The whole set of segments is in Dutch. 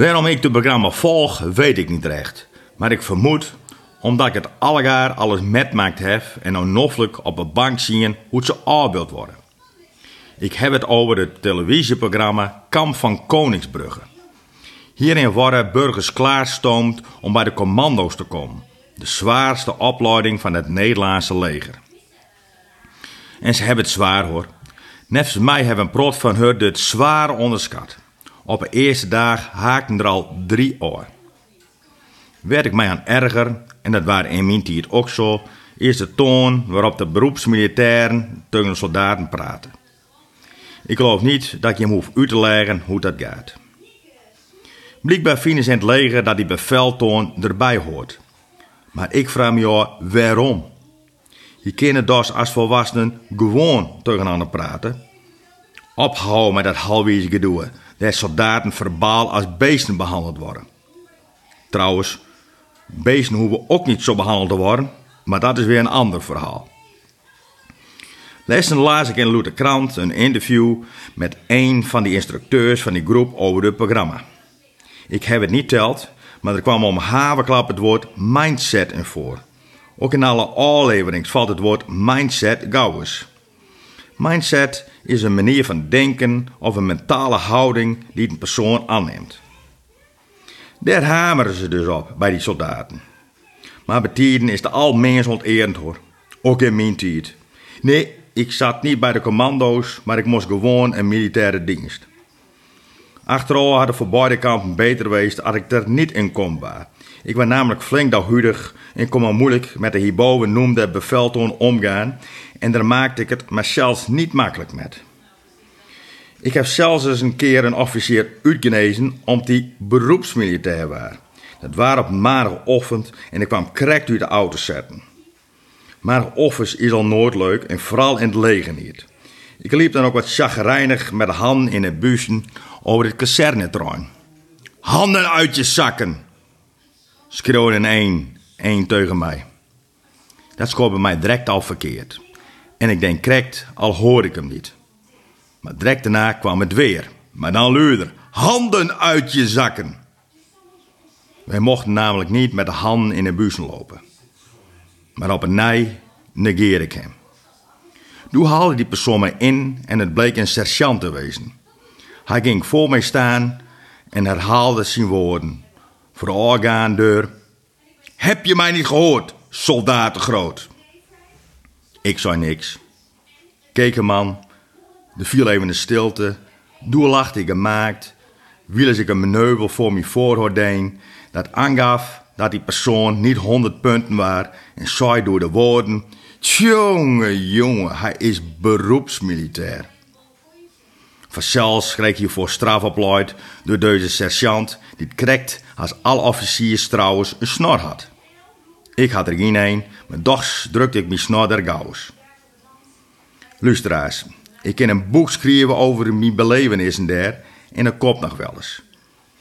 Waarom ik het programma volg, weet ik niet recht. Maar ik vermoed omdat ik het allegaar alles metmaakt heb en onnoffelijk op een bank zien hoe ze afbeeld worden. Ik heb het over het televisieprogramma Kamp van Koningsbrugge. Hierin worden burgers klaarstoomd om bij de commando's te komen. De zwaarste opleiding van het Nederlandse leger. En ze hebben het zwaar hoor. Net mij hebben een prot van haar het zwaar onderschat. Op de eerste dag haakten er al drie oor. Werd ik mij aan erger, en dat waren in mijn tijd ook zo, is de toon waarop de beroepsmilitairen tegen de soldaten praten. Ik geloof niet dat je hem hoeft uit te leggen hoe dat gaat. Blijkbaar vinden ze in het leger dat die beveltoon erbij hoort. Maar ik vraag me af waarom. Je kunt dus als volwassenen gewoon tegenaan praten. Ophouden met dat halweze gedoe, dat soldaten verbaal als beesten behandeld worden. Trouwens, beesten hoeven ook niet zo behandeld te worden, maar dat is weer een ander verhaal. Lessen las ik in de Krant een interview met een van die instructeurs van die groep over het programma. Ik heb het niet teld, maar er kwam om haverklap het woord mindset in voor. Ook in alle afleverings valt het woord mindset gauw eens. Mindset is een manier van denken of een mentale houding die een persoon aanneemt. Daar hameren ze dus op bij die soldaten. Maar bij is de al mens onterend hoor. Ook in mijn tijd. Nee, ik zat niet bij de commando's, maar ik moest gewoon een militaire dienst. Achteraf had het voor beide kampen beter geweest als ik er niet in kon waar. Ik was namelijk flink daghuurdig en kon maar moeilijk met de hierboven noemde beveltoon omgaan en daar maakte ik het mezelf niet makkelijk met. Ik heb zelfs eens een keer een officier uitgenezen om die beroepsmilitair was. Dat waren op maandagochtend en ik kwam correct uit de auto zetten. Maandagochtend is al nooit leuk en vooral in het leger niet. Ik liep dan ook wat chagrijnig met handen in het bussen over het kazernetrein. Handen uit je zakken! schreeuwde een één, één tegen mij. Dat scoorde mij direct al verkeerd. En ik denk correct, al hoor ik hem niet. Maar direct daarna kwam het weer. Maar dan luider. Handen uit je zakken! Wij mochten namelijk niet met de handen in de bussen lopen. Maar op een nij negeer ik hem. Toen haalde die persoon mij in en het bleek een sergeant te wezen. Hij ging voor mij staan en herhaalde zijn woorden. Voor de orgaandeur. Heb je mij niet gehoord, soldaten groot? Ik zei niks. Keek een man. Er viel even een stilte. Doe lachte ik gemaakt. Ik een meneubel voor me voorhoordeen. Dat aangaf dat die persoon niet honderd punten was. En zei door de woorden. Tjonge, jongen, hij is beroepsmilitair. Vanzelfs kreeg hiervoor strafopleid door deze sergeant, die krekt als alle officiers trouwens een snor had. Ik had er geen een, maar doch drukte ik mijn snor der gauws. Luisteraars, ik kan een boek schrijven over mijn belevenissen daar en dat komt nog wel eens.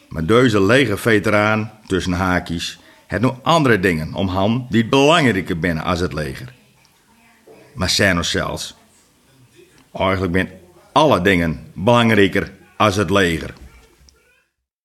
Maar deze lege veteraan, tussen haakjes, heeft nog andere dingen om hem die belangrijker binnen als het leger. Maar zijn nog zelfs. Eigenlijk ben alle dingen belangrijker als het leger.